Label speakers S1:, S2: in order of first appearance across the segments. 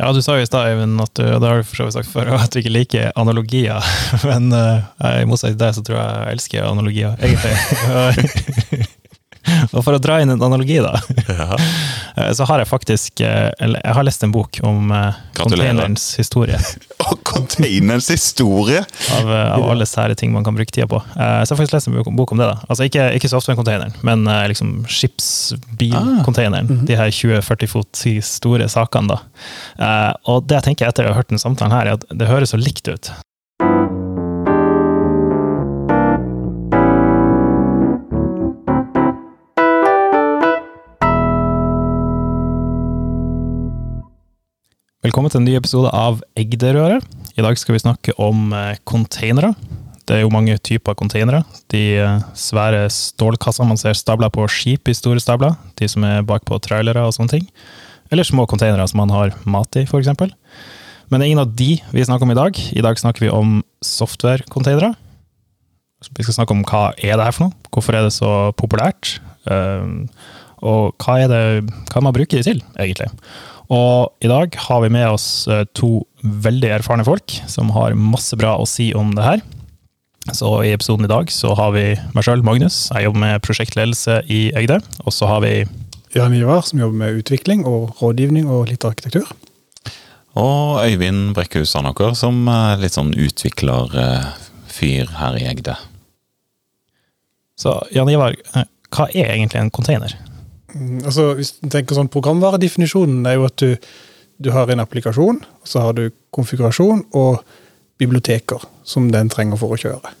S1: Ja, du sa jo i stad, Eivind, at du, det har du for så vidt sagt før, at du ikke liker analogier. Men uh, i motsetning til deg, så tror jeg jeg elsker analogier, egentlig. Og for å dra inn en analogi, da,
S2: Ja.
S1: Eh, så har jeg faktisk eh, Eller jeg har lest en bok om eh, containerens historie.
S2: Og containerens historie!
S1: Av, av alle sære ting man kan bruke tida på. Så jeg har faktisk lest en bok- om det. da. Altså Ikke, ikke software-containeren, men liksom skipsbilcontaineren. De her 20-40 fot store sakene. da. Og det jeg tenker etter å ha hørt den samtalen her, er at det høres så likt ut. Velkommen til en ny episode av Egderøret. I dag skal vi snakke om eh, containere. Det er jo mange typer containere. De eh, svære stålkassene man ser stabla på skip i store stabler. De som er bakpå trailere og sånne ting. Eller små containere som man har mat i, f.eks. Men det er ingen av de vi snakker om i dag. I dag snakker vi om software-containere. Vi skal snakke om hva er det her for noe, hvorfor er det så populært, um, og hva er det hva man bruker det til, egentlig. Og i dag har vi med oss eh, to veldig erfarne folk som har masse bra å si om det her. Så i episoden i dag så har vi meg sjøl, Magnus. Jeg jobber med prosjektledelse i Egde. Og så har vi
S3: Jørn Ivar, som jobber med utvikling og rådgivning og litt arkitektur.
S2: Og Øyvind Brekkhus Sandåker, som er litt sånn utviklerfyr her i Egde.
S1: Så Jan Ivar, eh, hva er egentlig en container?
S3: Mm, Altså, hvis du tenker sånn Programvaredefinisjonen er jo at du, du har en applikasjon, og så har du konfigurasjon og biblioteker som den trenger for å kjøre.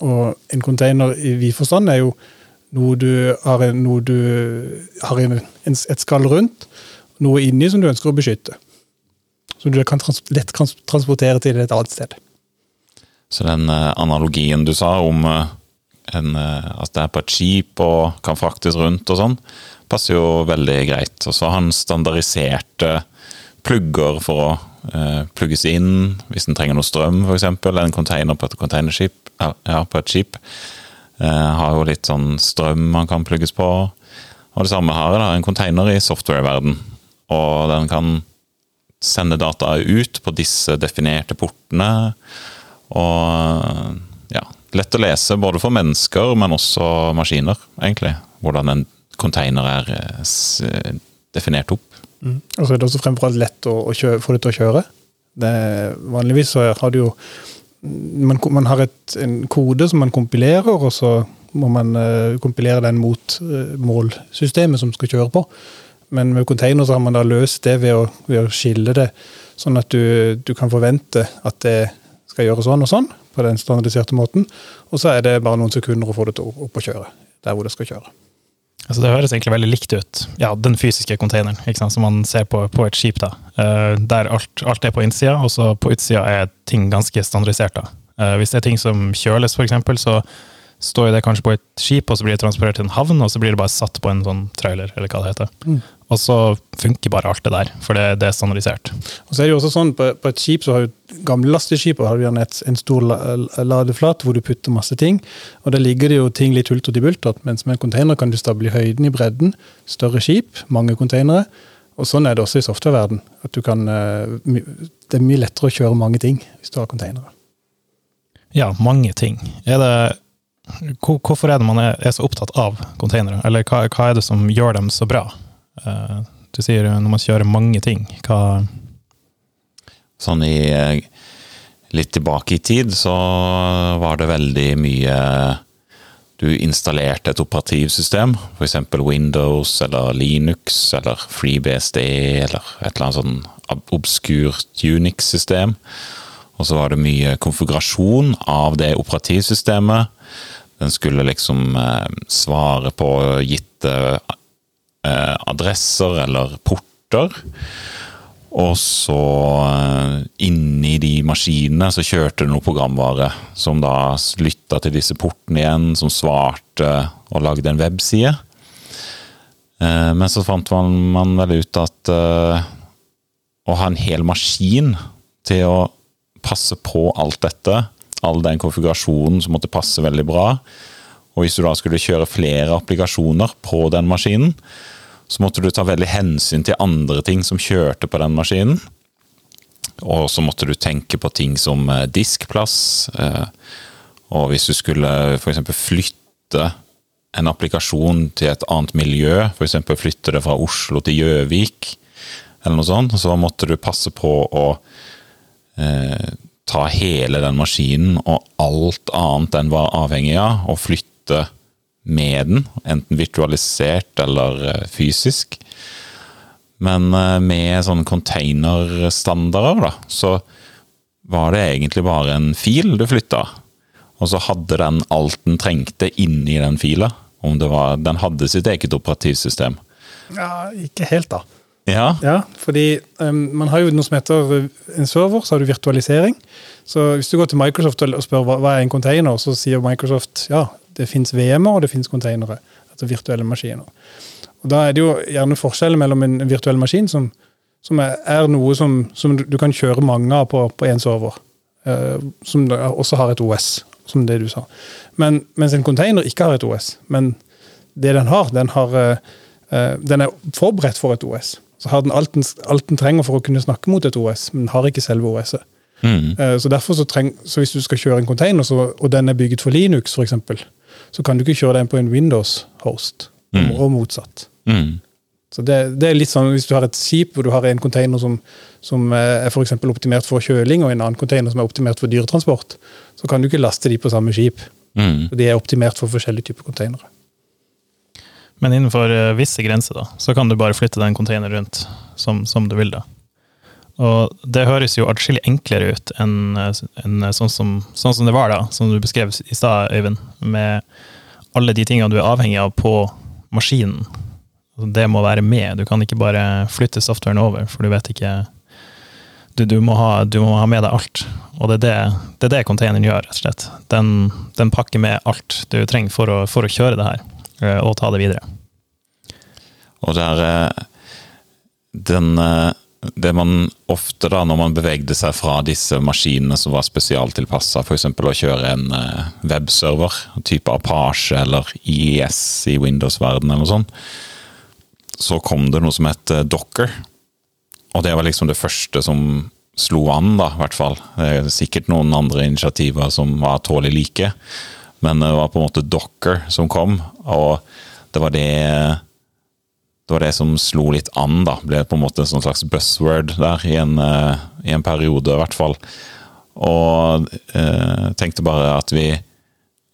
S3: Og en container i vid forstand er jo noe du har, noe du har en, en, et skall rundt, noe inni som du ønsker å beskytte. Som du kan trans, lett kan transportere til et annet sted.
S2: Så den eh, analogien du sa om eh, en, eh, at det er på et skip og kan fraktes rundt og sånn, passer jo veldig greit. Og så har han standardiserte plugger for å eh, plugges inn hvis en trenger noe strøm, f.eks. En container på et containerskip, ja, på et skip. Eh, har jo litt sånn strøm man kan plugges på. Og det samme har jeg da, en container i software-verden. Og den kan sende data ut på disse definerte portene. Og ja, lett å lese både for mennesker, men også maskiner, egentlig. Hvordan en container er eh, definert opp.
S3: Og så er det også fremfor alt lett å, å kjøre, få det til å kjøre. Det, vanligvis så har du jo Man, man har et, en kode som man kompilerer, og så må man uh, kompilere den mot uh, målsystemet som skal kjøre på. Men med container så har man da løst det ved å, ved å skille det, sånn at du, du kan forvente at det skal gjøre sånn og sånn på den standardiserte måten. Og så er det bare noen sekunder å få det opp og kjøre der hvor det skal kjøre.
S1: Altså Det høres egentlig veldig likt ut. Ja, Den fysiske containeren som man ser på, på et skip. da. uh, der alt, alt er på innsida, og så på utsida er ting ganske standardisert. da. Uh, hvis det er ting som kjøles, f.eks., så står jo det kanskje på et skip, og så blir det transportert til en havn, og så blir det bare satt på en sånn trailer, eller hva det heter.
S3: Mm.
S1: Og så funker bare alt det der, for det, det er standardisert.
S3: Og så er det jo også sånn, På, på et skip så har jo gamle lasteskip har du gjerne et, en stor la, ladeflat hvor du putter masse ting. og Der ligger det jo ting litt hultert i bultert, mens med en container kan du stable i høyden i bredden. Større skip, mange containere. Og Sånn er det også i softwareverden. At du kan, eh, Det er mye lettere å kjøre mange ting hvis du har containere.
S1: Ja, mange ting. Er det, hvorfor er det man er, så opptatt av containere? Eller hva er det som gjør dem så bra? Eh, du sier når man kjører mange ting, hva
S2: Sånn i eh, Litt tilbake i tid så var det veldig mye Du installerte et operativsystem, f.eks. Windows eller Linux eller FreeBSD eller et eller annet sånn obskurt Unix-system. Og så var det mye konfigurasjon av det operativsystemet. Den skulle liksom eh, svare på gitte eh, adresser eller porter. Og så eh, inni de maskinene så kjørte det noe programvare som da lytta til disse portene igjen, som svarte og lagde en webside. Men så fant man, man vel ut at å ha en hel maskin til å passe på alt dette, all den konfigurasjonen som måtte passe veldig bra, og hvis du da skulle kjøre flere applikasjoner på den maskinen, så måtte du ta veldig hensyn til andre ting som kjørte på den maskinen. Og så måtte du tenke på ting som eh, diskplass. eh, Og hvis du skulle f.eks. flytte en applikasjon til et annet miljø, f.eks. flytte det fra Oslo til Gjøvik, eller noe sånt, så måtte du passe på å eh, ta hele den maskinen og alt annet den var avhengig av, og flytte med den, enten virtualisert eller eh, fysisk. Men eh, med sånne containerstandarder, da, så var det egentlig bare en fil du flytta. Og så hadde den alt den trengte inni den fila. Om det var, den hadde sitt eget operativsystem.
S3: Ja, ikke helt, da.
S2: Ja,
S3: Ja, fordi um, man har jo noe som heter uh, en server, så har du virtualisering. Så hvis du går til Microsoft og spør hva, hva er en container, så sier Microsoft ja, det fins VM-er og det fins containere. Altså virtuelle maskiner. Og Da er det jo gjerne forskjellen mellom en virtuell maskin som, som er, er noe som, som du, kan kjøre mange av på én server, uh, som også har et OS, som det du sa. Men, mens en container ikke har et OS. Men det den har, den, har, uh, eh, den er forberedt for et OS. Så har den alt, den alt den trenger for å kunne snakke mot et OS, men har ikke selve OS-et.
S2: mm,
S3: Eh, Så derfor så, treng, så hvis du skal kjøre en container, så, og den er bygget for Linux f.eks., så kan du ikke kjøre den på en Windows-host,
S2: Mm.
S3: og motsatt.
S2: mm,
S3: Så det, det er litt sånn Hvis du har et skip hvor du har en container som, som eh, er for eksempel optimert for kjøling, og en annen container som er optimert for dyretransport, så kan du ikke laste de på samme skip.
S2: mm.
S3: De er optimert for forskjellige typer containere.
S1: Men innenfor eh, visse grenser da, så kan du bare flytte den container rundt som, som du vil. da. Og det høres jo atskillig enklere ut enn eh, enn sånn, som, sånn som det var da, som du beskrev i stad, Øyvind. Med alle de tingene du er avhengig av på maskinen. Altså, Det må være med. Du kan ikke bare flytte softwaren over, for du vet ikke Du, du, må, ha, du må ha med deg alt. Og det er det, det, er det containeren gjør, rett og slett. Den, den pakker med alt du trenger for å, for å kjøre det her, eh, og ta det videre.
S2: Og det er den, eh, Det man ofte, da, når man bevegde seg fra disse maskinene som var spesialtilpassa, f.eks. å kjøre en eh, webserver, type Apache eller IES i Windows-verdenen eller noe sånt, så kom det noe som het eh, Docker. Og det var liksom det første som slo an, da, i hvert fall. Det er sikkert noen andre initiativer som var tålelig like, men det var på en måte Docker som kom, og det var det det var det som slo litt an, da. Ble på en måte en sånn slags buzzword der i en, eh, i en periode, i hvert fall. Og eh, tenkte bare at vi,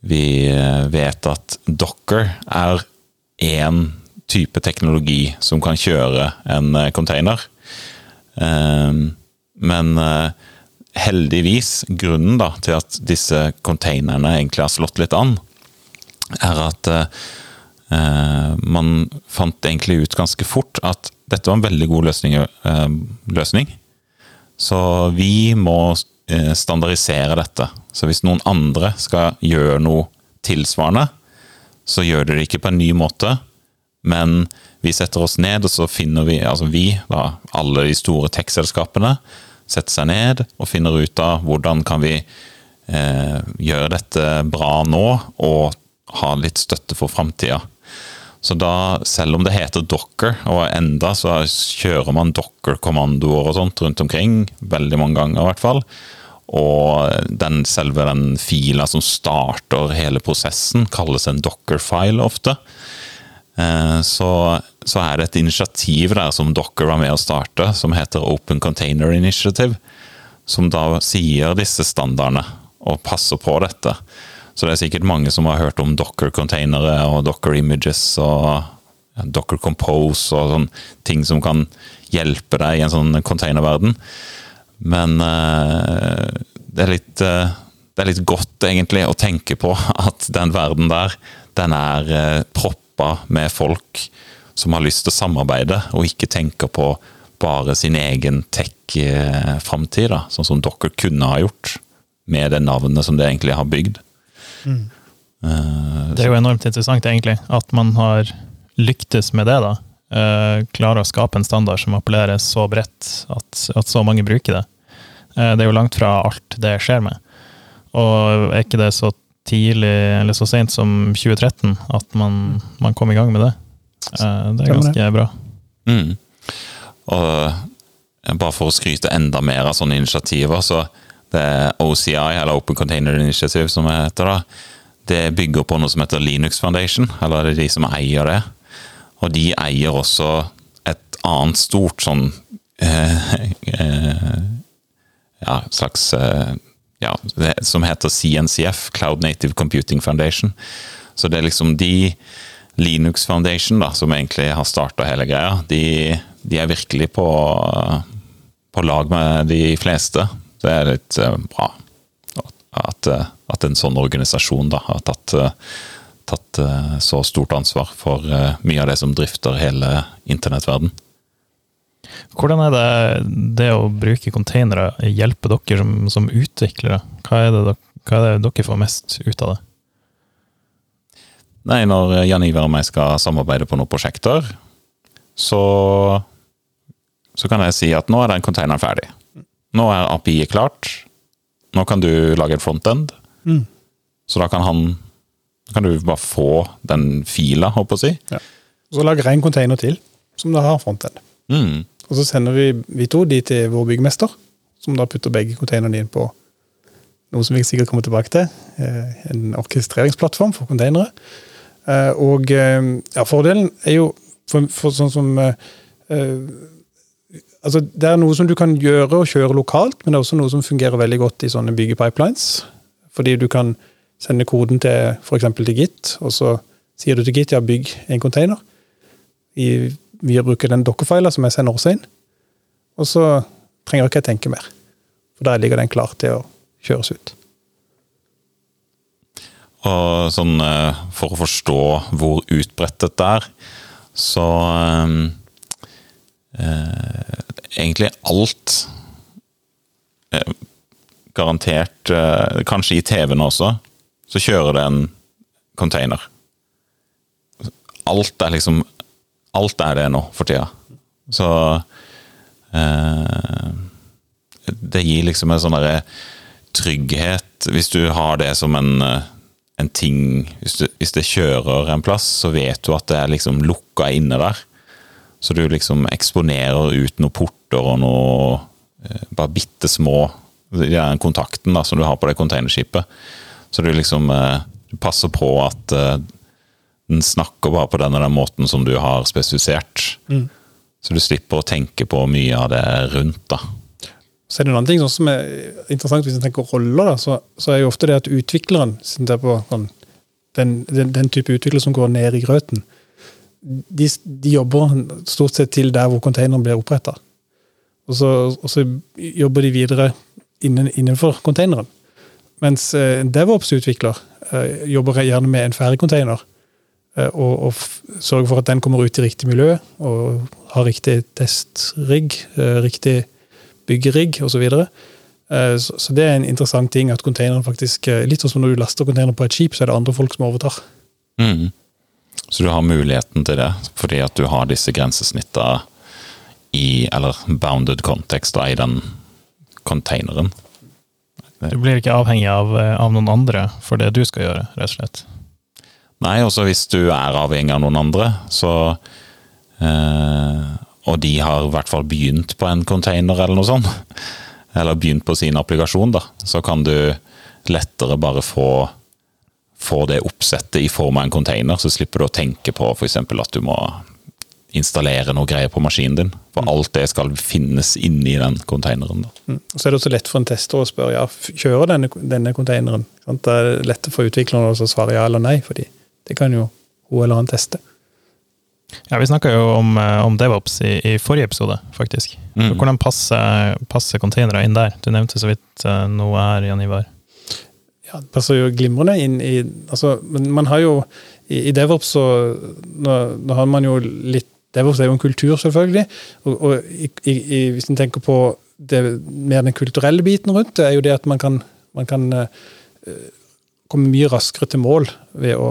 S2: vi eh, vet at Docker er én type teknologi som kan kjøre en eh, container. Men heldigvis, grunnen da, til at disse containerne egentlig har slått litt an, er at eh, Eh, man fant egentlig ut ganske fort at dette var en veldig god løsning. eh, løsning. Så vi må eh, standardisere dette. Så hvis noen andre skal gjøre noe tilsvarende, så gjør de det ikke på en ny måte, men vi setter oss ned, og så finner vi, altså vi, da, alle de store tech-selskapene, setter seg ned og finner ut av hvordan kan vi eh, gjøre dette bra nå, og ha litt støtte for framtida. Så da, selv om det heter Docker, og enda så kjører man Docker-kommandoer og sånt rundt omkring, veldig mange ganger i hvert fall, og den, selve den fila som starter hele prosessen, kalles en Docker-file ofte, så, så er det et initiativ der som Docker var med å starte, som heter Open Container Initiative, som da sier disse standardene og passer på dette. Så det er sikkert mange som har hørt om Docker-containere og Docker Images og Docker Compose og sånn ting som kan hjelpe deg i en sånn containerverden. Men eh, det, er litt, eh, det er litt godt egentlig å tenke på at den verden der, den er eh, proppa med folk som har lyst til å samarbeide, og ikke tenker på bare sin egen tech-framtid, sånn som dere kunne ha gjort med det navnet som det egentlig har bygd. Eh,
S1: Det er jo enormt interessant, egentlig, at man har lyktes med det. da. Eh, Klarer å skape en standard som appellerer så bredt at, at så mange bruker det. Eh, Det er jo langt fra alt det skjer med. Og er ikke det så tidlig, eller så sent som 2013, at man, man kom i gang med det? Eh, Det er ganske bra.
S2: Mm. Og eh, bare for å skryte enda mer av sånne initiativer, så det er OCI, eller Open Container Initiative, som det heter, da, det bygger på noe som heter Linux Foundation, eller det er de som eier det. Og de eier også et annet stort sånn eh, eh, Ja, slags eh, ja, Som heter CNCF, Cloud Native Computing Foundation. Så det er liksom de Linux Foundation, da, som egentlig har starta hele greia, de, de er virkelig på, på lag med de fleste. Det er litt eh, bra at, eh, at en sånn organisasjon da, har tatt, eh, tatt så stort ansvar for mye av det som drifter hele internettverden.
S1: Hvordan er det det å bruke containere hjelper dere som, som utviklere? Hva er, det, hva er det dere får mest ut av det?
S2: Nei, når Jan Ivar og meg skal samarbeide på noen prosjekter, så, så kan jeg si at nå er den containeren ferdig. Nå er API klart. Nå kan du lage en frontend.
S3: Mm.
S2: Så da kan han kan du bare få den fila, håper jeg å si.
S3: Så lage ren container til, som du har frontend.
S2: Mm.
S3: Og så sender vi, vi to de til vår byggmester, som da putter begge containerne inn på noe som vi sikkert kommer tilbake til. eh, En orkestreringsplattform for containere. Eh, Og eh, ja, fordelen er jo for, for sånn som Altså, det er noe som du kan gjøre og kjøre lokalt, men det er også noe som fungerer veldig godt i sånne byggepipelines. Fordi du kan sende koden til f.eks. til Git, og så sier du til Git ja, bygg en container. I, via å bruke den dokkerfilen som jeg sender også inn. Og så trenger ikke jeg tenke mer. For der ligger den klar til å kjøres ut.
S2: Og sånn eh, for å forstå hvor utbredt dette er, så eh, eh, Egentlig alt eh, Garantert eh, Kanskje i TV-en også, så kjører det en container. Alt er liksom Alt er det nå for tida. Så eh, Det gir liksom en sånn derre trygghet Hvis du har det som en, eh, en ting hvis, du, hvis det kjører en plass, så vet du at det er liksom lukka inne der. Så du liksom eksponerer ut noen porter og noe eh, bare bitte små Den kontakten da, som du har på det containerskipet. Så du liksom eh, passer på at eh, den snakker bare på den og den måten som du har spesifisert. Så du slipper å tenke på mye av det rundt. da.
S3: Så er det en annen ting som er interessant hvis en tenker roller, da, så, så er jo ofte det at utvikleren siden det er på sånn, den, den, den type utvikler som går ned i grøten, de, de jobber stort sett til der hvor containeren blir oppretta. Og, så- og så jobber de videre innen, innenfor containeren. Mens eh, en DevOps-utvikler eh, jobber gjerne med en ferdig container. Eh, og, og sørge for at den kommer ut i riktig miljø, og har riktig testrigg, eh, riktig byggerigg osv. Så. Eh, så så det er en interessant ting at containeren faktisk Litt sånn som når du laster containeren på et skip, så er det andre folk som overtar.
S2: Mm. Så du har muligheten til det, fordi at du har disse grensesnitta i, eller bounded context da, i den containeren.
S1: Du blir ikke avhengig av, av noen andre for det du skal gjøre, rett og slett.
S2: Nei, også hvis du er avhengig av noen andre, så eh, Og de har i hvert fall begynt på en container eller noe sånt, eller begynt på sin applikasjon, da, så kan du lettere bare få få det oppsettet i form av en container, så slipper du å tenke på f.eks. at du må installere noe greier på maskinen din. For alt det skal finnes inni den containeren. Da.
S3: Mm. Så er det også lett for en tester å spørre ja, kjører denne, denne containeren. Sant? Det er lett for utvikleren å svare ja eller nei, fordi det kan jo hun eller han teste.
S1: Ja, Vi snakka jo om, eh, om DevOps i, i forrige episode, faktisk.
S2: Mm.
S1: Hvordan passer, passer containere inn der? Du nevnte så vidt eh, noe her, Jan Ivar.
S3: Ja, det passer jo glimrende inn i altså, Men man har jo i, i DevOps så nå, nå har man jo litt DevOps er jo en kultur, selvfølgelig. Og, og i, i, i, hvis en tenker på det, mer den kulturelle biten rundt det, er jo det at man kan, man kan uh, komme mye raskere til mål ved å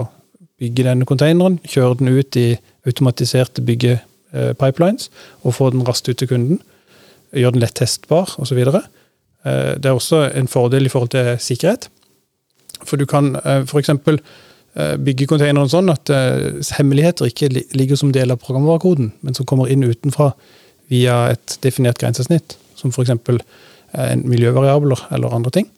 S3: bygge denne containeren, kjøre den ut i automatiserte byggepipelines og få den raskt ut til kunden. Gjøre den lett testbar osv. Det er også en fordel i forhold til sikkerhet. For du kan f.eks. eh, bygge containeren sånn at eh, hemmeligheter ikke ligger som del av programvarekoden, men som kommer inn utenfra via et definert grensesnitt, som f.eks. miljøvariabler eller andre ting.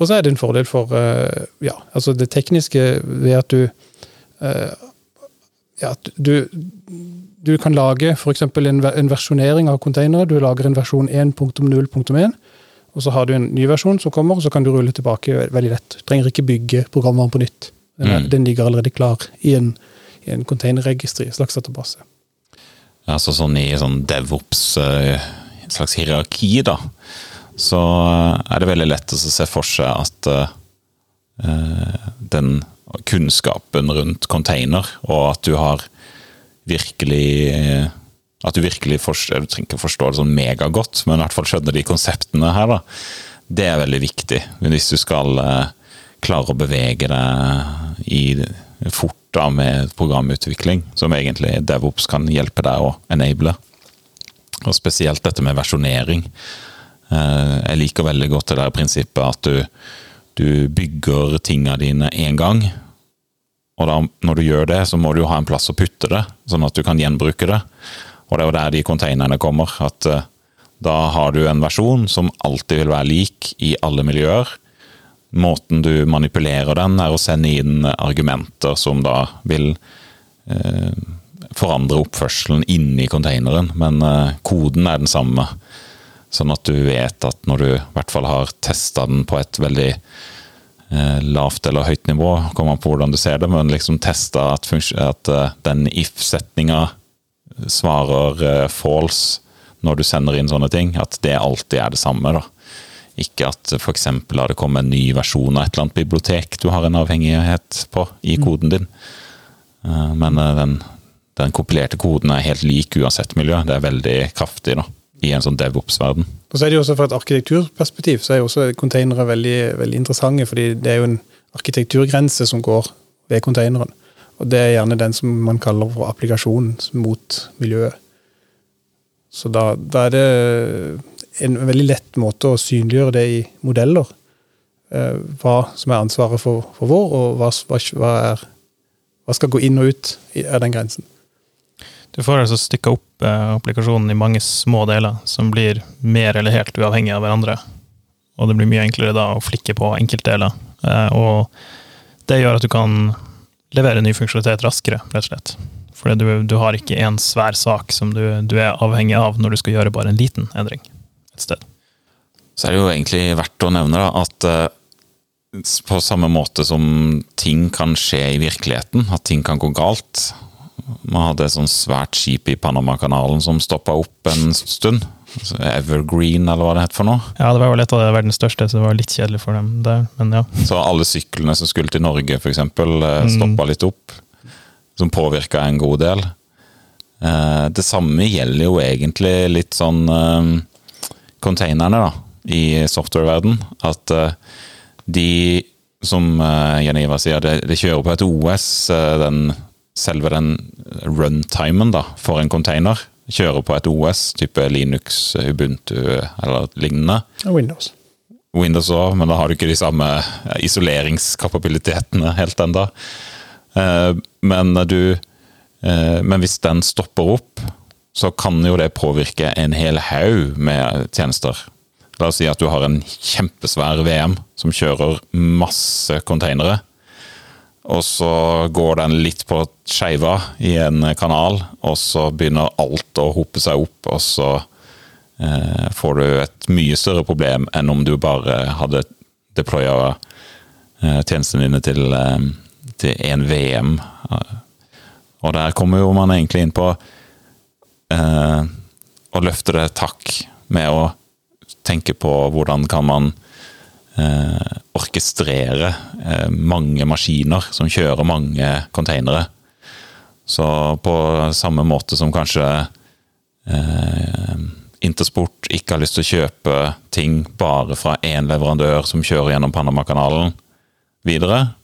S3: Og så er det en fordel for eh, ja, altså det tekniske ved at du eh, ja, du, du kan lage f.eks. En, en versjonering av containere. Du lager en versjon 1.0.1, og så har du en ny versjon som kommer, og så kan du rulle tilbake veldig lett. Du trenger ikke bygge programvaren på nytt. Den, er-
S2: Mm.
S3: den ligger allerede klar i en, i en containerregister, slags database.
S2: Altså sånn i sånn DevOps, eh, slags hierarki, da, så eh, er det veldig lett å se for seg at uh, den kunnskapen rundt container, og at du har virkelig At du virkelig forstår, du trenger ikke forstå det sånn megagodt, men i hvert fall skjønner de konseptene her, da. Det er veldig viktig. Hvis du skal uh, klare å bevege deg i fort da med programutvikling, som egentlig DevOps kan hjelpe deg å enable. Og spesielt dette med versjonering. Eh, Jeg liker veldig godt det der prinsippet at du, du bygger tinga dine én gang. Og da, når du gjør det, så må du jo ha en plass å putte det, sånn at du kan gjenbruke det. Og det er jo der de containerne kommer. At eh, da har du en versjon som alltid vil være lik i alle miljøer. Måten du manipulerer den, er å sende inn argumenter som da vil eh, forandre oppførselen inni containeren, men eh, koden er den samme. Sånn at du vet at når du i hvert fall har testa den på et veldig eh, lavt eller høyt nivå, kommer an på hvordan du ser det, men liksom testa at, at eh, den if-setninga svarer eh, false når du sender inn sånne ting, at det alltid er det samme. da. Ikke at f.eks. har det kommet en ny versjon av et eller annet bibliotek du har en avhengighet på i koden din. Men den, den kompilerte koden er helt lik uansett miljø. Det er veldig kraftig da, i en sånn DevOps-verden.
S3: Og så er det jo også Fra et arkitekturperspektiv så er jo også containere veldig, veldig interessante, fordi det er jo en arkitekturgrense som går ved containeren. Og det er gjerne den som man kaller for applikasjonen mot miljøet. Så da, da er det en veldig lett måte å synliggjøre det i modeller. Eh, hva som er ansvaret for, for vår, og hva, hva, hva, er, hva skal gå inn og ut av den grensen.
S1: Du får altså stykka opp eh, applikasjonen i mange små deler, som blir mer eller helt uavhengig av hverandre. Og det blir mye enklere da å flikke på enkeltdeler. Eh, og det gjør at du kan levere ny funksjonalitet raskere, rett og slett. For du, du har ikke én svær sak som du, du er avhengig av når du skal gjøre bare en liten endring et sted.
S2: Så er det jo egentlig verdt å nevne da, at eh, på samme måte som ting kan skje i virkeligheten, at ting kan gå galt Man hadde et sånt svært skip i Panamakanalen som stoppa opp en stund. Altså Evergreen, eller hva det het for noe.
S1: Ja, det var vel et av verdens største, så det var litt kjedelig for dem der, men ja.
S2: Så alle syklene som skulle til Norge, f.eks., stoppa litt opp. Som påvirka en god del. Eh, Det samme gjelder jo egentlig litt sånn eh, containerne da, i software-verden. At eh, de, som Jan Jeniva sier, det, de kjører på et OS, eh, den, selve den runtimen da, for en container. Kjører på et OS, type Linux, Ubuntu eller lignende.
S3: Windows.
S2: Windows òg, men da har du ikke de samme isoleringskapabilitetene helt ennå. Men, du, eh, men hvis den stopper opp, så kan jo det påvirke en hel haug med tjenester. La oss si at du har en kjempesvær VM som kjører masse containere. Og så går den litt på skeiva i en kanal, og så begynner alt å hope seg opp, og så eh, får du et mye større problem enn om du bare hadde deploya eh, tjenestene dine til, eh, til en VM. Og der kommer jo man egentlig inn på eh, å løfte det takk med å tenke på hvordan kan man eh, orkestrere eh, mange maskiner som kjører mange containere. Så på samme måte som kanskje eh, Intersport ikke har lyst til å kjøpe ting bare fra én leverandør som kjører gjennom Panamakanalen videre,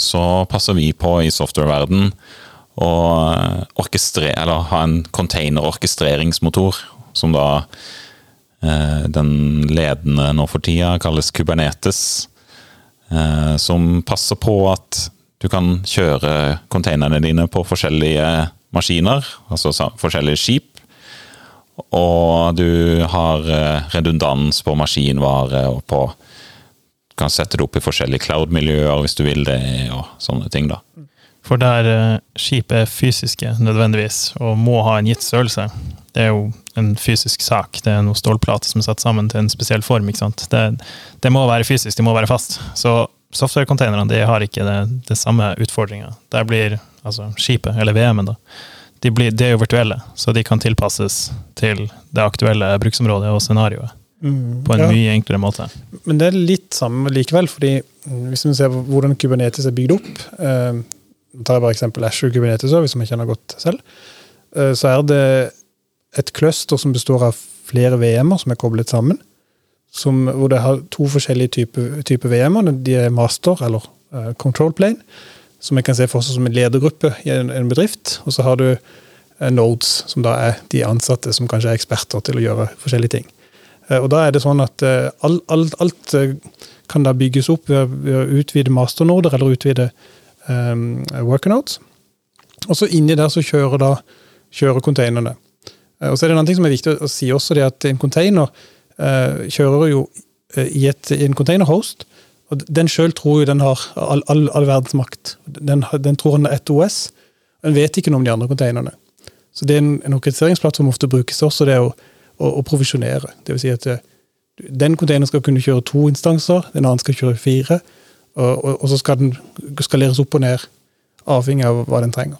S2: så passer vi på i software-verden å orkestre, eller ha en container-orkestreringsmotor, som da eh, den ledende nå for tida kalles Kubernetes. eh, som passer på at du kan kjøre containerne dine på forskjellige maskiner, altså forskjellige skip. Og du har eh, redundans på maskinvare og på Du kan sette det opp i forskjellige cloud-miljøer hvis du vil det, og sånne ting, da.
S1: For der eh, skip er fysiske nødvendigvis, og må ha en gitt størrelse, det er jo en fysisk sak. Det er noen stålplater som er satt sammen til en spesiell form. ikke sant? Det, det må være fysisk, det må være fast. Så software-containerne har ikke det, det samme utfordringa. Der blir altså skipet, eller VM-en, da, de, blir, de er jo virtuelle, så de kan tilpasses til det aktuelle bruksområdet og scenarioet på en
S3: Ja.
S1: mye enklere måte.
S3: Men det er litt samme likevel, fordi mm, hvis vi ser hvordan Kubernetes er bygd opp eh, tar jeg bare eksempel Azure Kubernetes, også, hvis man kjenner godt selv. eh, så er det et cluster som består av flere VM-er som er koblet sammen. Som, hvor det har to forskjellige typer type VM-er. De er master, eller uh, control plane, som jeg kan se for seg som en ledergruppe i en, en bedrift. Og så har du uh, nodes, som da er de ansatte som kanskje er eksperter til å gjøre forskjellige ting. Uh, Og da er det sånn at all, all, alt kan da bygges opp ved, ved å utvide masternoder eller utvide um, workernodes. Og så inni der så kjører da kjører containerne. Eh, Og så er det en annen ting som er viktig å si også, det er at en container eh, kjører jo eh, i, et, i en containerhost. Og den sjøl tror jo den har all, all, all verdens makt. Den, den tror den er ett OS. og Den vet ikke noe om de andre containerne. Så det er en, en orkestreringsplattform ofte brukes også, det å, å, å provisjonere. Vil si at eh, den containeren skal kunne kjøre to instanser, den andre skal kjøre fire. Og, og, og så skal den skaleres opp og ned, avhengig av hva den trenger.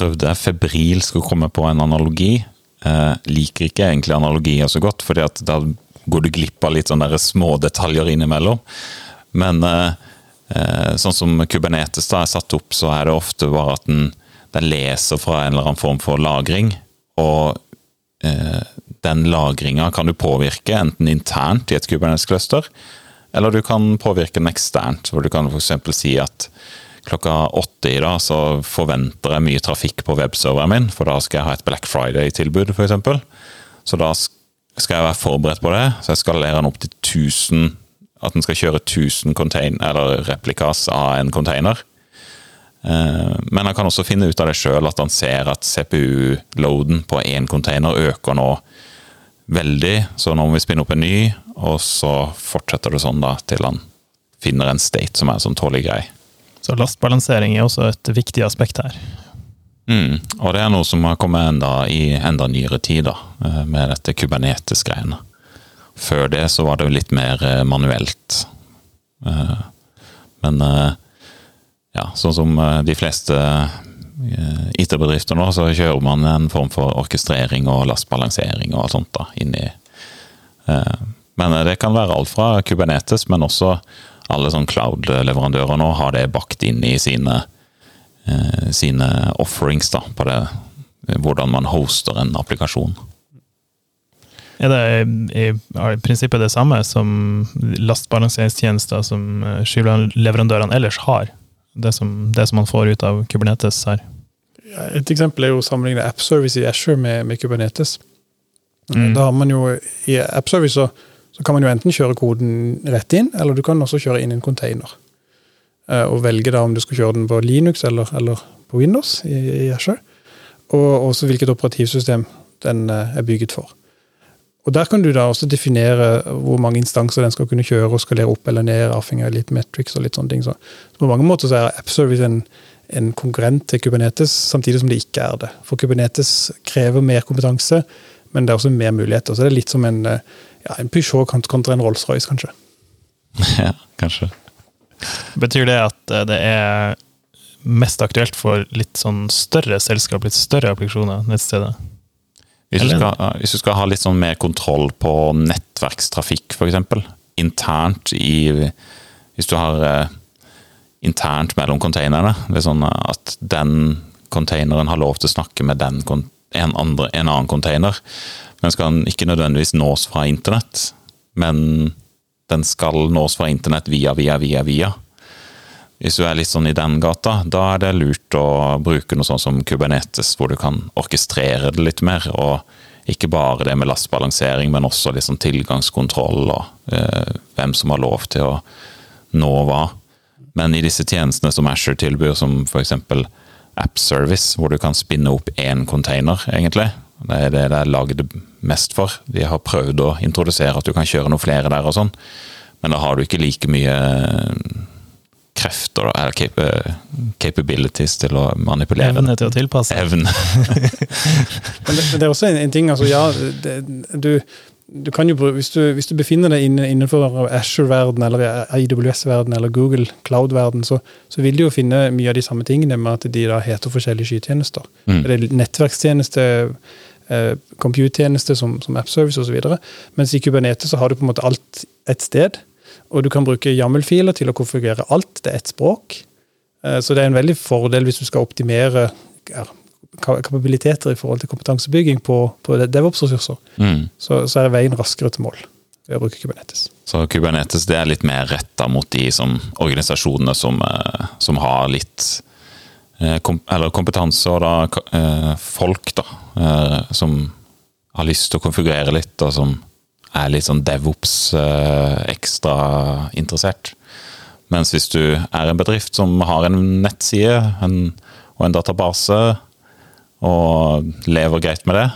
S2: Prøvde febrilsk å komme på en analogi. Eh, liker ikke egentlig analogier så godt, fordi da går du glipp av litt sånne små detaljer innimellom. Men eh, eh, sånn som Kubernetes da er satt opp, så er det ofte bare at den, den leser fra en eller annen form for lagring. Og eh, den lagringa kan du påvirke enten internt i et Kubernetes-cluster, eller du kan påvirke den eksternt. hvor Du kan f.eks. si at klokka åtte i dag så forventer jeg mye trafikk på webserveren min, for da skal jeg ha et Black Friday-tilbud, f.eks. Så da skal jeg være forberedt på det, så jeg skalerer den opp til 1000 At den skal kjøre 1000 replikas av en container. Eh, Men han kan også finne ut av det sjøl, at han ser at CPU-loaden på én container øker nå veldig. Så nå må vi spinne opp en ny, og så fortsetter det sånn da til han finner en state som er sånn tålelig grei.
S1: Så lastbalansering er også et viktig aspekt her.
S2: Mm. Og det er noe som har kommet enda i enda nyere tid, da, eh, med dette Kubernetes-greiene. Før det så var det jo litt mer eh, manuelt. Eh, Men ja, sånn som de fleste IT-bedrifter nå, så kjører man en form for orkestrering og lastbalansering og alt sånt da, inni i. Men det kan være alt fra Kubernetes, men også alle sånn cloud-leverandører nå har det bakt inn i sine eh, sine offerings da, på det, hvordan man hoster en applikasjon.
S1: Er det i, i prinsippet det samme som lastbalanseringstjenester som eh, skyleverandørene ellers har? Det som, det som man får ut av Kubernetes her.
S3: Et eksempel er jo å sammenligne AppService i Azure med, med Kubernetes.
S1: Mm.
S3: Da har man jo I AppService så, så kan man jo enten kjøre koden rett inn, eller du kan også kjøre inn en container. Eh, Og velge da om du skal kjøre den på Linux eller, eller på Windows i, i Azure. Og også hvilket operativsystem den eh, er bygget for. Og Der kan du da også definere hvor mange instanser den skal kunne kjøre og skalere opp eller ned, avhengig av litt metrics og litt sånne ting. Så på mange måter så er AppService en, en konkurrent til Kubernetes, samtidig som det ikke er det. For Kubernetes krever mer kompetanse, men det er også mer muligheter. Så det er litt som en, eh, ja, en Peugeot kontra en Rolls-Royce, kanskje.
S2: ja, kanskje.
S1: Betyr det at eh, det er mest aktuelt for litt sånn større selskap, litt større applikasjoner nettstedet?
S2: Hvis du, skal, hvis du skal ha litt sånn mer kontroll på nettverkstrafikk, f.eks. Internt i Hvis du har eh, internt mellom containerne. Det er sånn at den containeren har lov til å snakke med den, kon- en, andre, en annen container. Den skal ikke nødvendigvis nås fra internett, men den skal nås fra internett via, via, via, via. Hvis du er litt sånn i den gata, da er det lurt å bruke noe sånn som Kubernetes, hvor du kan orkestrere det litt mer, og ikke bare det med lastbalansering, men også liksom tilgangskontroll og eh, hvem som har lov til å nå hva. Men i disse tjenestene som Asher tilbyr, som f.eks. AppService, hvor du kan spinne opp én container, egentlig. Det er det det er lagd mest for. De har prøvd å introdusere at du kan kjøre noen flere der og sånn, men da har du ikke like mye krefter, eller cap capabilities til å manipulere.
S1: Evne til å tilpasse.
S2: Evne.
S3: Men det, det er også en, en ting, altså ja, det, du, du kan jo, hvis du, hvis du befinner deg innenfor Asher-verden eller IWS-verden, eller Google Cloud-verden, så, så, vil du jo finne mye av de samme tingene med at de da heter forskjellige skytjenester. Mm. Det er nettverkstjeneste, eh, compute-tjeneste som, som AppService osv. Mens i Kubernetes så har du på en måte alt et sted. Og du kan bruke YAML-filer til å konfigurere alt. Det er ett språk. Eh, så det er en veldig fordel hvis du skal optimere kapabiliteter i forhold til kompetansebygging på, på DevOps-ressurser. Mm. Så, så, er veien raskere til mål ved å bruke Kubernetes.
S2: Så Kubernetes det er litt mer retta mot de som, organisasjonene som, eh, som har litt eh, kom, Eller kompetanse og da folk da, som har lyst til å konfigurere litt, og som er litt sånn DevOps ekstra interessert. Mens hvis du er en bedrift som har en nettside en, og en database, og lever greit med det,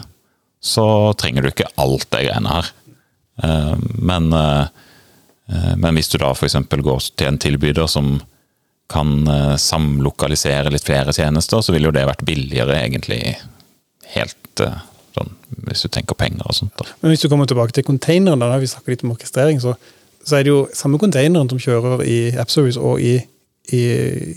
S2: så trenger du ikke alt det greiene her. Eh, men, eh, men hvis du da f.eks. går til en tilbyder som kan eh, samlokalisere litt flere tjenester, så ville jo det vært billigere, egentlig. Helt sånn, hvis du tenker penger og sånt. Da.
S3: Men hvis du kommer tilbake til containeren, da vi snakker litt om orkestrering, så så er det jo samme containeren som kjører i AppService og i, i,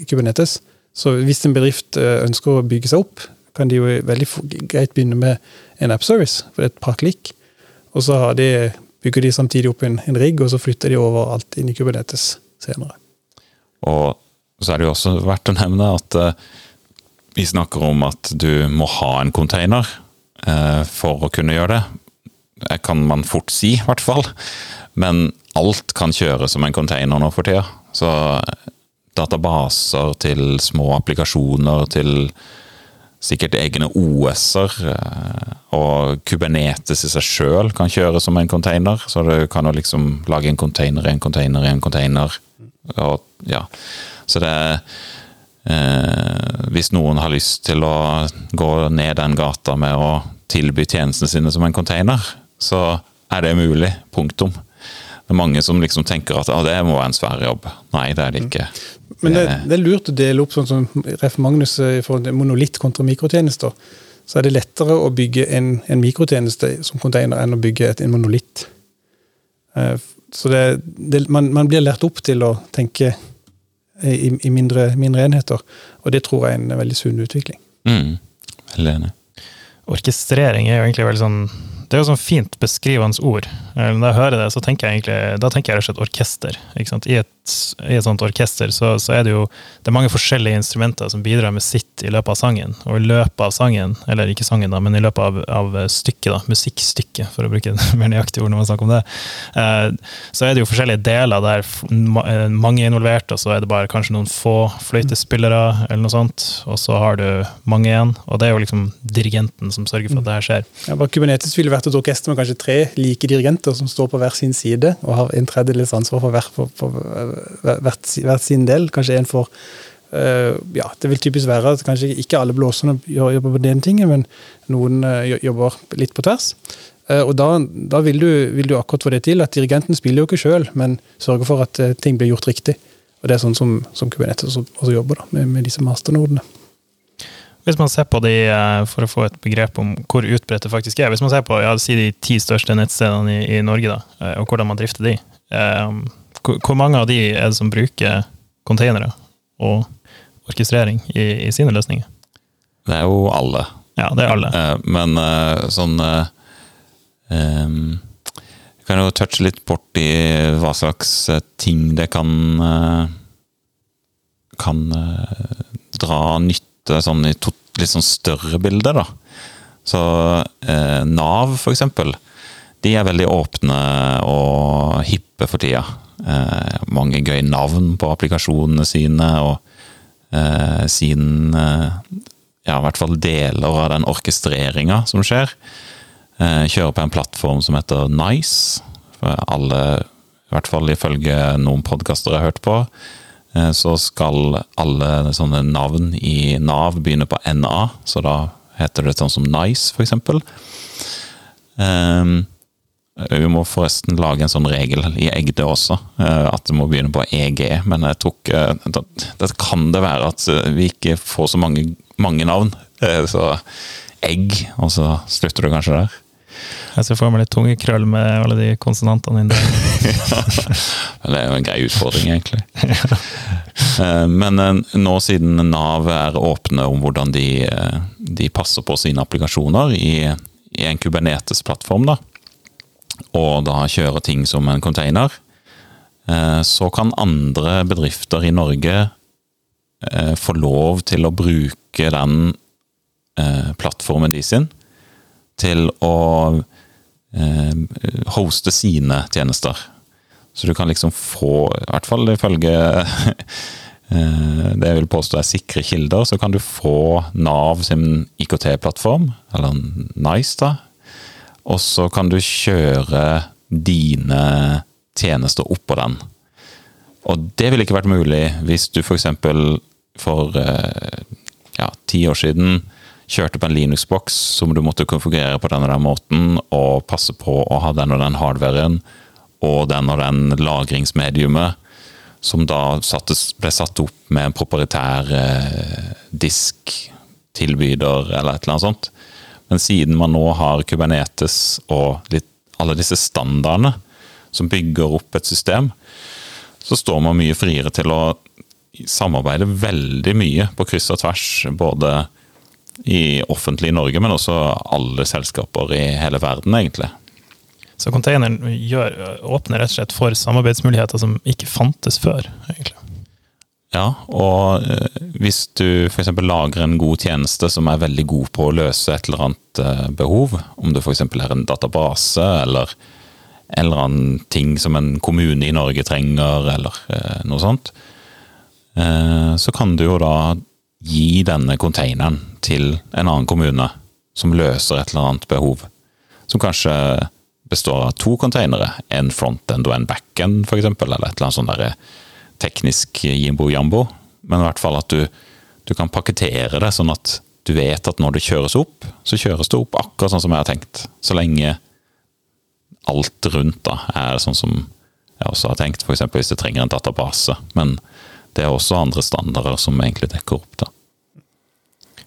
S3: Kubernetes. Så hvis en bedrift eh, ønsker å bygge seg opp, kan de jo veldig greit begynne med en AppService, for det er et par klikk. Og så de, bygger de samtidig opp en, en rigg, og så flytter de over alt inn i Kubernetes senere.
S2: Og så er det jo også verdt å nevne at uh, vi snakker om at du må ha en container uh, for å kunne gjøre det. Det kan man fort si, i hvert fall. Men alt kan kjøres som en container nå for tida. Så databaser til små applikasjoner til sikkert egne OS-er. Eh, og Kubernetes i seg sjøl kan kjøre som en container. Så du kan jo liksom lage en container i en container i en container. Og, ja. Så det eh, Hvis noen har lyst til å gå ned den gata med å tilby tjenestene sine som en container, så er det mulig. Punktum. Det er mange som liksom tenker at ah, det må være en svær jobb. Nei, det er det ikke.
S3: Men det, det er lurt å dele opp sånn som Ref. Magnus eh, i forhold til monolitt kontra mikrotjenester. Så er det lettere å bygge en, en mikrotjeneste som container enn å bygge et, en monolitt. Eh, så det, det, man, man, blir lært opp til å tenke i, i mindre, mindre, enheter, og det tror jeg er en veldig sunn utvikling.
S2: Mm. Veldig enig.
S1: Orkestrering er jo egentlig veldig sånn det er jo sånn fint beskrivende ord. Eh, når jeg hører det, så tenker jeg egentlig, da tenker jeg rett og slett orkester. I et, I, et, sånt orkester så, så, er det jo det er mange forskjellige instrumenter som bidrar med sitt i løpet av sangen. Og i løpet av sangen, eller ikke sangen, da, men i løpet av, av stykket, da, musikkstykket, for å bruke et mer nøyaktig ord når man snakker om det, eh, så er det jo forskjellige deler der eh, mange er involvert, og så er det bare kanskje noen få fløytespillere, eller noe sånt, og så har du mange igjen. Og det er jo liksom dirigenten som sørger for at det her skjer.
S3: Ja, bare Kubernetes ville vært et orkester med kanskje tre like dirigenter som står på hver sin side og har en tredjedels ansvar for, hver, for, for hvert, sin del. Kanskje en for uh, ja, Det vil typisk være at kanskje ikke alle blåserne jobber på den tingen, men noen uh, jobber litt på tvers. Uh, og da, da vil, du, vil, du, akkurat få det til at dirigenten spiller jo ikke sjøl, men sørger for at ting blir gjort riktig. Og det er sånn som, som Kubernetes også, jobber, da, med, med disse masternodene.
S1: Hvis man ser på de, eh, for å få et begrep om hvor utbredt det faktisk er, hvis man ser på ja, si de ti største nettstedene i, i, Norge, da, eh, og hvordan man drifter de, eh, hvor mange av de er det som bruker containere og orkestrering i, i sine løsninger?
S2: Det er jo alle.
S1: Ja, det er alle.
S2: Men sånn um, kan jo touche litt bort i hva slags ting det kan kan dra nytte sånn i to, litt sånn større bilder, da. Så eh, Nav, for eksempel, de er veldig åpne og hippe for tida. Eh, mange gøye navn på applikasjonene sine, og eh, sin eh, Ja, i hvert fall deler av den orkestreringa som skjer. kjører på en plattform som heter Nice. For alle, i hvert fall ifølge noen podkaster jeg har hørt på, så skal alle sånne navn i Nav begynne på NA, så da heter det sånn som Nice, for eksempel. Um, vi må forresten lage en sånn regel i Egde også, eh, at det må begynne på EG. Men jeg tror ikke Det kan det være at vi ikke får så mange, mange navn. Så egg, og så slutter du kanskje der.
S1: Jeg ser for meg litt tunge krøll med alle de konsonantene dine.
S2: ja, det er jo en grei utfordring, egentlig. Eh, men eh, nå siden Nav er åpne om hvordan de, eh, de passer på sine applikasjoner i, i en Kubernetes-plattform, da, og da kjører ting som en container, så kan andre bedrifter i Norge få lov til å bruke den plattformen de sin til å eh, hoste sine tjenester. Så du kan liksom få, i hvert fall ifølge eh, det jeg vil påstå er sikre kilder, så kan du få Nav sin IKT-plattform, eller Nice, da. Og så kan du kjøre dine tjenester oppå den. Og det ville ikke vært mulig hvis du f.eks. for, for eh, ja, ti år siden kjørte på en Linux-boks som du måtte konfigurere på den og den måten, og passe på å ha den og den hardwaren og den og den lagringsmediumet, som da ble satt opp med en proprietær eh, disk-tilbyder eller et eller annet sånt. Men siden man nå har Kubernetes og litt, alle disse standardene som bygger opp et system, så står man mye friere til å samarbeide veldig mye på kryss og tvers. Både i offentlig Norge, men også alle selskaper i hele verden, egentlig.
S1: Så containeren gjør, åpner rett og slett for samarbeidsmuligheter som ikke fantes før, egentlig.
S2: Ja, og eh, hvis du f.eks. lager en god tjeneste som er veldig god på å løse et eller annet eh, behov, om det f.eks. er en database eller en eller annen ting som en kommune i Norge trenger, eller eh, noe sånt, så kan du jo da gi denne containeren til en annen kommune som løser et eller annet behov. Som kanskje består av to containere, en frontend og en backend f.eks., eller et eller annet sånt der teknisk jimbo-jambo. Men i hvert fall at du, du, kan pakkettere det sånn at du vet at når det kjøres opp, så kjøres det opp akkurat sånn som jeg har tenkt. Så lenge alt rundt da er sånn som jeg også har tenkt, f.eks. hvis det trenger en database. Men det er også andre standarder som egentlig dekker opp. da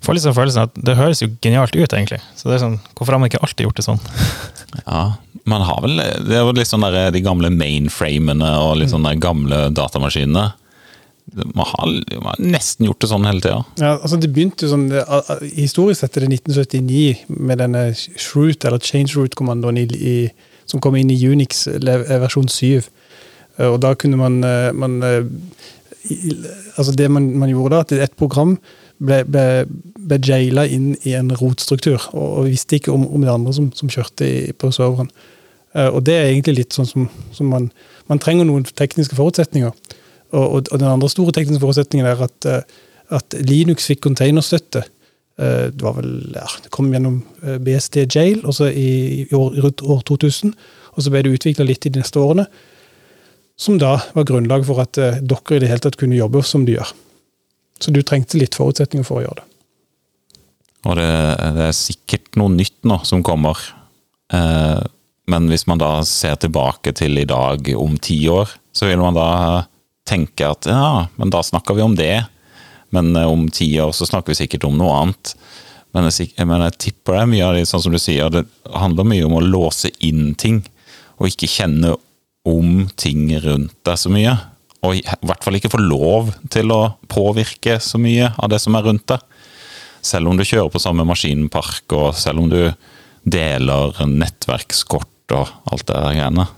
S1: får liksom følelsen at det høres jo genialt ut, egentlig. Så det er sånn, Hvorfor har man ikke alltid gjort det sånn?
S2: ja, man har vel Det er jo litt sånn der, de gamle mainframene og litt sånn gamle datamaskinene. Man har, man har, nesten gjort det sånn hele tida.
S3: Ja, altså det begynte jo sånn, det, Historisk sett er det 1979 med denne Shroot, eller change-root-kommandoen som kom inn i Unix versjon 7. Og da kunne man, eh, man eh, altså Det man, man gjorde da, at et program ble, ble, ble jaila inn i en rotstruktur, og, og visste ikke om, om, det andre som, som kjørte i, på serveren. Uh, og det er egentlig litt sånn som, som man, man trenger noen tekniske forutsetninger. Og, og, og, den andre store tekniske forutsetningen er at, uh, at Linux fikk containerstøtte. Uh, det var vel, ja, det kom gjennom BSD Jail også i, i år, rundt år 2000. Og så ble det utvikla litt i de neste årene. Som da var grunnlag for at dere i det hele tatt kunne jobbe som de gjør. Så du trengte litt forutsetninger for å gjøre det.
S2: Og det, det er sikkert noe nytt nå som kommer. Eh, men hvis man da ser tilbake til i dag om ti år, så vil man da tenke at ja, men da snakker vi om det. Men eh, om ti år så snakker vi sikkert om noe annet. Men jeg, men jeg tipper det er mye av det, sånn som du sier, det handler mye om å låse inn ting. Og ikke kjenne om ting rundt deg så mye og i hvert fall ikke få lov til å påvirke så mye av det som er rundt deg. Selv om du kjører på samme maskinpark, og selv om du deler nettverkskort og alt det der greiene.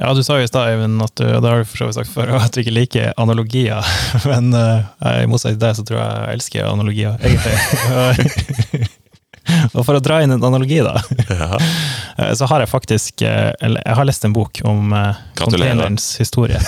S1: Ja, du sa jo i stad, Eivind, at du, det har du for så vidt sagt før, at du ikke liker analogier. Men uh, i motsetning til deg, så tror jeg jeg elsker analogier, egentlig. Og for å dra inn en analogi, da, ja. Eh, så har jeg faktisk eh, Eller jeg har lest en bok om containerens historie.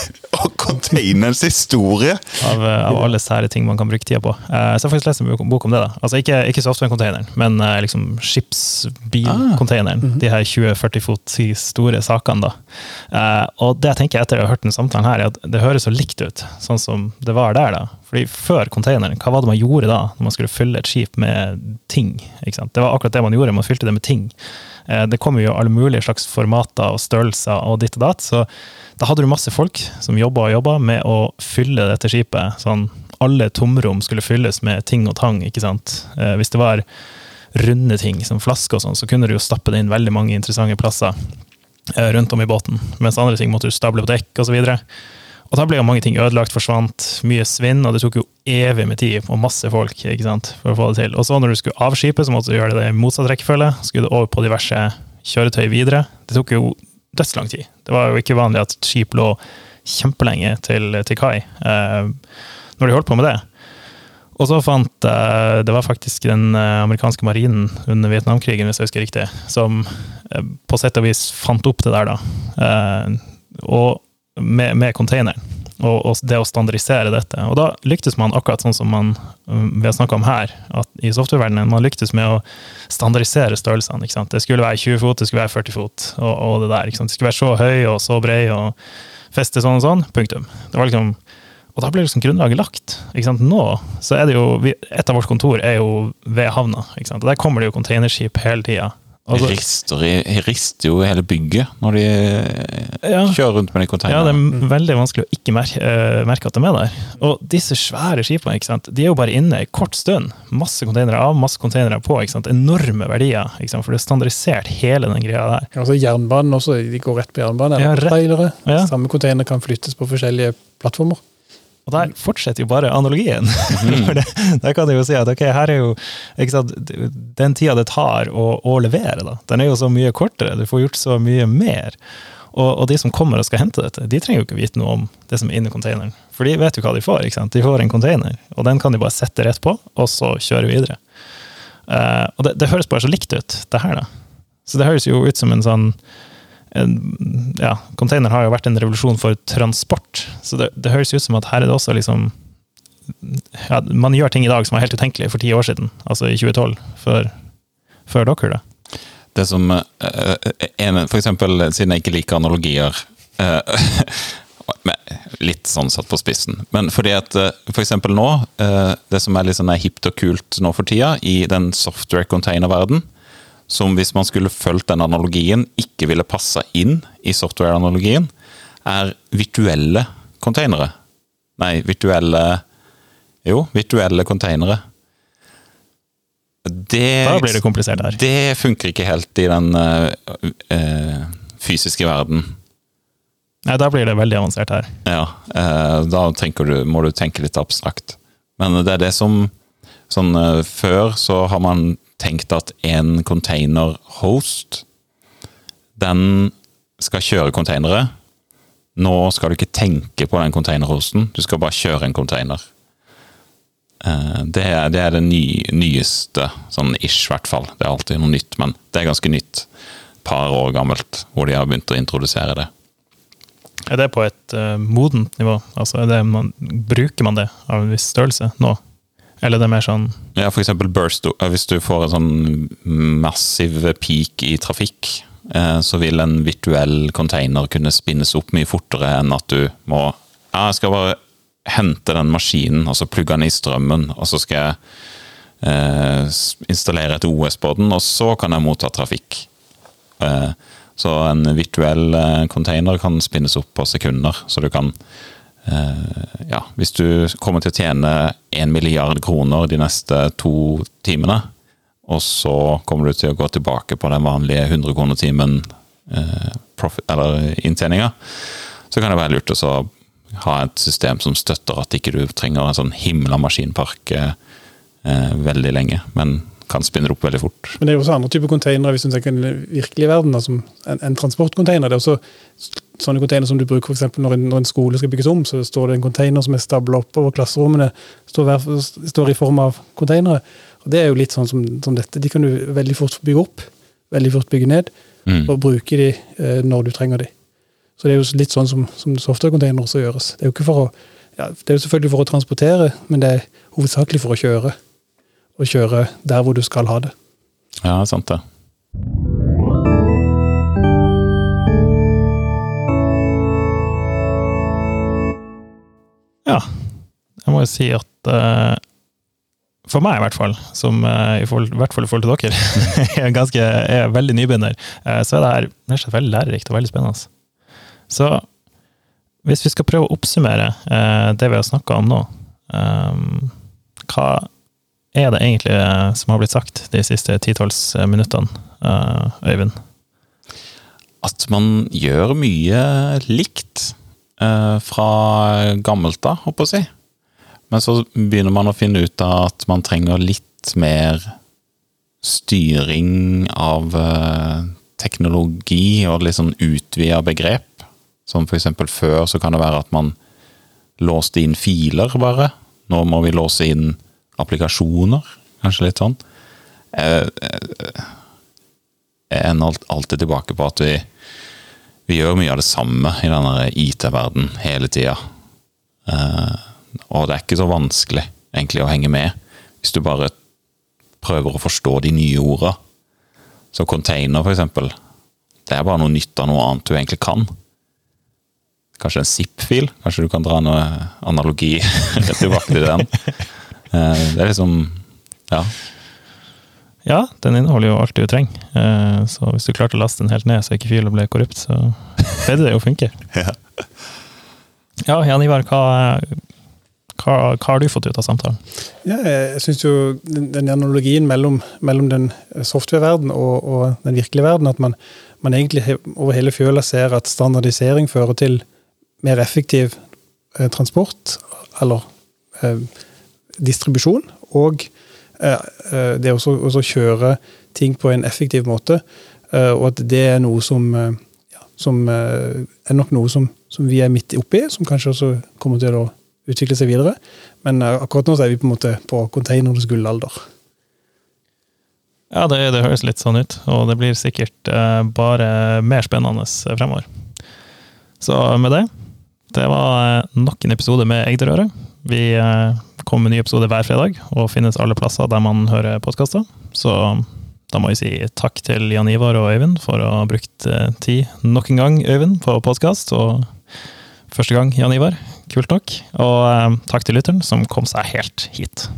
S2: Containerens historie!
S1: Av, eh, av alle sære ting man kan bruke tida på. Eh, så jeg har faktisk lest en bok- bok om det. da. Altså Ikke, ikke software-containeren, men eh, liksom skipsbil-containeren.
S3: -hmm.
S1: De her 20-40 fot store sakene. da. Og det jeg tenker etter å ha hørt den samtalen her, er at det høres så likt ut, sånn som det var der. da. Fordi Før containeren, hva var det man gjorde da, når man skulle fylle et skip med ting? ikke sant? Det var akkurat det man gjorde, man fylte det med ting. Eh, Det kommer jo alle mulige slags formater og størrelser og ditt og datt. Så da hadde du masse folk som jobba og jobba med å fylle dette skipet. Sånn, alle tomrom skulle fylles med ting og tang. ikke sant? Eh, Hvis det var runde ting, som flasker og sånn, så kunne du jo stappe det inn veldig mange interessante plasser eh, rundt om i båten. Mens andre ting måtte du stable på dekk. Og, og da ble jo mange ting ødelagt, forsvant, mye svinn, og det tok jo evig med tid og masse folk ikke sant, for å få det til. Og så når du skulle av skipet, så måtte du gjøre det i motsatt rekkefølge. Skulle du over på diverse kjøretøy videre. Det tok jo dødslang tid. Det var jo ikke vanlig at skip lå kjempelenge til, til kai eh, når de holdt på med det. Og så fant eh, Det var faktisk den eh, amerikanske marinen under Vietnamkrigen, hvis jeg husker riktig, som eh, på sett og vis fant opp det der, da. Eh, og med, med containeren. Og, og det å standardisere dette. Og da lyktes man akkurat sånn som man um, vi har snakka om her, at i softwareverdenen man lyktes med å standardisere størrelsene. Det skulle være 20 fot, det skulle være 40 fot, og, og det der. Det skulle være så høy og så bred og feste sånn og sånn. Punktum. Det var liksom og da ble liksom grunnlaget lagt. Nå så er det jo, Et av vårt kontor er jo ved havna. Og Der kommer det jo containerskip hele tida.
S2: De rister, i- rister jo hele bygget når de
S1: Ja.
S2: kjører rundt med de konteinerne.
S1: Ja, det er veldig vanskelig å ikke merke, uh, merke at de er der. Og disse svære skipene ikke sant? De er jo bare inne i kort stund. Masse konteinere av, masse konteinere på. Ikke sant? Enorme verdier. Ikke sant? For det er standardisert hele den greia der.
S3: Altså Jernbanen også, de går rett på jernbanen.
S1: Ja, rett-
S3: trailere.
S1: Ja.
S3: Samme konteiner kan flyttes på forskjellige plattformer.
S1: Og der fortsetter jo bare analogien. For det, der kan du jo si at ok, her er jo sant, den tida det tar å, å levere, da, den er jo så mye kortere. Du får gjort så mye mer. Og, og de som kommer og skal hente dette, de trenger jo ikke vite noe om det som er inni containeren. For de vet jo hva de får. ikke sant? De får en container, og den kan de bare sette rett på, og så kjøre videre. Uh, og det, det høres bare så likt ut, det her, da. Så det høres jo ut som en sånn ja, container har jo vært en revolusjon for transport, så det, det høres ut som at her er det også liksom ja, Man gjør ting i dag som var helt utenkelig for ti år siden, altså i 2012, før, før dere, da.
S2: Det som eh, For eksempel, siden jeg ikke liker analogier eh, Litt sånn satt på spissen. Men fordi at eh, for eksempel nå, eh, det som er litt sånn hipt og kult nå for tida, i den software-container-verden, som hvis man skulle fulgt den analogien, ikke ville passa inn i software-analogien, er virtuelle containere. Nei, virtuelle Jo, virtuelle containere. Det,
S1: Da blir det komplisert her.
S2: det funker ikke helt i den eh, eh, fysiske verden.
S1: Nei, da blir det veldig avansert her.
S2: Ja, eh, da du, må du tenke litt abstrakt. Men det er det som sånn, Før så har man tenkt at en container-host den skal kjøre containere. Nå skal du ikke tenke på den container-hosten, du skal bare kjøre en container. Eh, Det er det, er det ny, nyeste, sånn ish i hvert fall. Det er alltid noe nytt, men det er ganske nytt. Par år gammelt, hvor de har begynt å introdusere det.
S1: Er det på et uh, modent nivå? Altså, man, bruker man det av en viss størrelse nå? Eller det er mer sånn
S2: Ja, for eksempel burst. eh, Hvis du får en sånn massiv peak i trafikk, eh, så vil en virtuell container kunne spinnes opp mye fortere enn at du må Ja, jeg skal bare hente den maskinen, og så plugge den i strømmen, og så skal jeg eh, installere et OS på den, og så kan jeg motta trafikk. Så en virtuell container kan spinnes opp på sekunder, så du kan ja, hvis du kommer til å tjene en milliard kroner de neste to timene, og så kommer du til å gå tilbake på den vanlige 100 kroner timen eh, eller inntjeninga, så kan det være lurt å ha et system som støtter at ikke du trenger en sånn himla maskinpark eh, eh, veldig lenge, men kan spinne opp veldig fort.
S3: Men det er jo også andre typer containere hvis du tenker den virkelige verden, altså som en, en transportcontainer. Det er også sånne containere som du bruker for eksempel når en, når en skole skal bygges om, så står det en container som er stabla oppover klasserommene, står, hver, står i form av containere. Og Det er jo litt sånn som, som dette. De kan du veldig fort bygge opp, veldig fort bygge ned,
S2: Mm.
S3: og bruke de eh, når du trenger de. Så det er jo litt sånn som, som software-container også gjøres. Det er jo ikke for å ja, det er jo selvfølgelig for å transportere, men det er hovedsakelig for å kjøre. Og kjøre der hvor du skal ha det.
S2: Ja, sant det.
S1: Ja, jeg må jo si at uh, for meg i hvert fall, som uh, i, forhold, i, hvert fall i forhold til dere, er, ganske, er veldig nybegynner, uh, så er det her det er veldig lærerikt og veldig spennende. Så hvis vi skal prøve å oppsummere det vi har snakka om nå, um, hva er det egentlig som har blitt sagt de siste titalls minuttene, Øyvind?
S2: At man gjør mye likt eh, fra gammelt av, holdt på å si. Men så begynner man å finne ut av at man trenger litt mer styring av eh, teknologi og litt sånn utvida begrep. Som for eksempel før så kan det være at man låste inn filer, bare. Nå må vi låse inn applikasjoner. Kanskje litt sånn. Jeg, jeg, jeg ender alltid tilbake på at vi vi gjør mye av det samme i denne IT-verden hele tida. Uh, og det er ikke så vanskelig egentlig å henge med, hvis du bare prøver å forstå de nye orda. Så container, for eksempel. Det er bare noe nytt av noe annet du egentlig kan. Kanskje en zip-fil? Kanskje du kan dra noe analogi tilbake til den. Uh, det er liksom Ja.
S1: Ja, den inneholder jo alt du trenger. Eh, så hvis du klarte å laste den helt ned så ikke filen ble korrupt, så pleide det å funke. ja. ja, Jan Ivar, hva, hva, hva, har du fått ut av samtalen?
S3: Ja, jeg syns jo den, den analogien mellom, mellom den software-verden og, og, den virkelige verden, at man, man egentlig over hele fjøla ser at standardisering fører til mer effektiv eh, transport, eller eh, distribusjon, og Eh, eh, det å kjøre ting på en effektiv måte, eh, og at det er noe som, ja, som er nok noe som, som, vi er midt oppi, som kanskje også kommer til å utvikle seg videre. Men akkurat nå så er vi på en måte på containerens gullalder.
S1: Ja, det, det, høres litt sånn ut, og det blir sikkert bare mer spennende fremover. Så med det, det var nok en episode med Egderøret. Vi kommer en ny episode hver fredag, og finnes alle plasser der man hører podkaster. Så da må jeg si takk til Jan Ivar og Øyvind for å ha brukt eh, tid nok en gang, Øyvind, på podkast. Og første gang, Jan Ivar. Kult nok. Og eh, takk til lytteren som kom seg helt hit.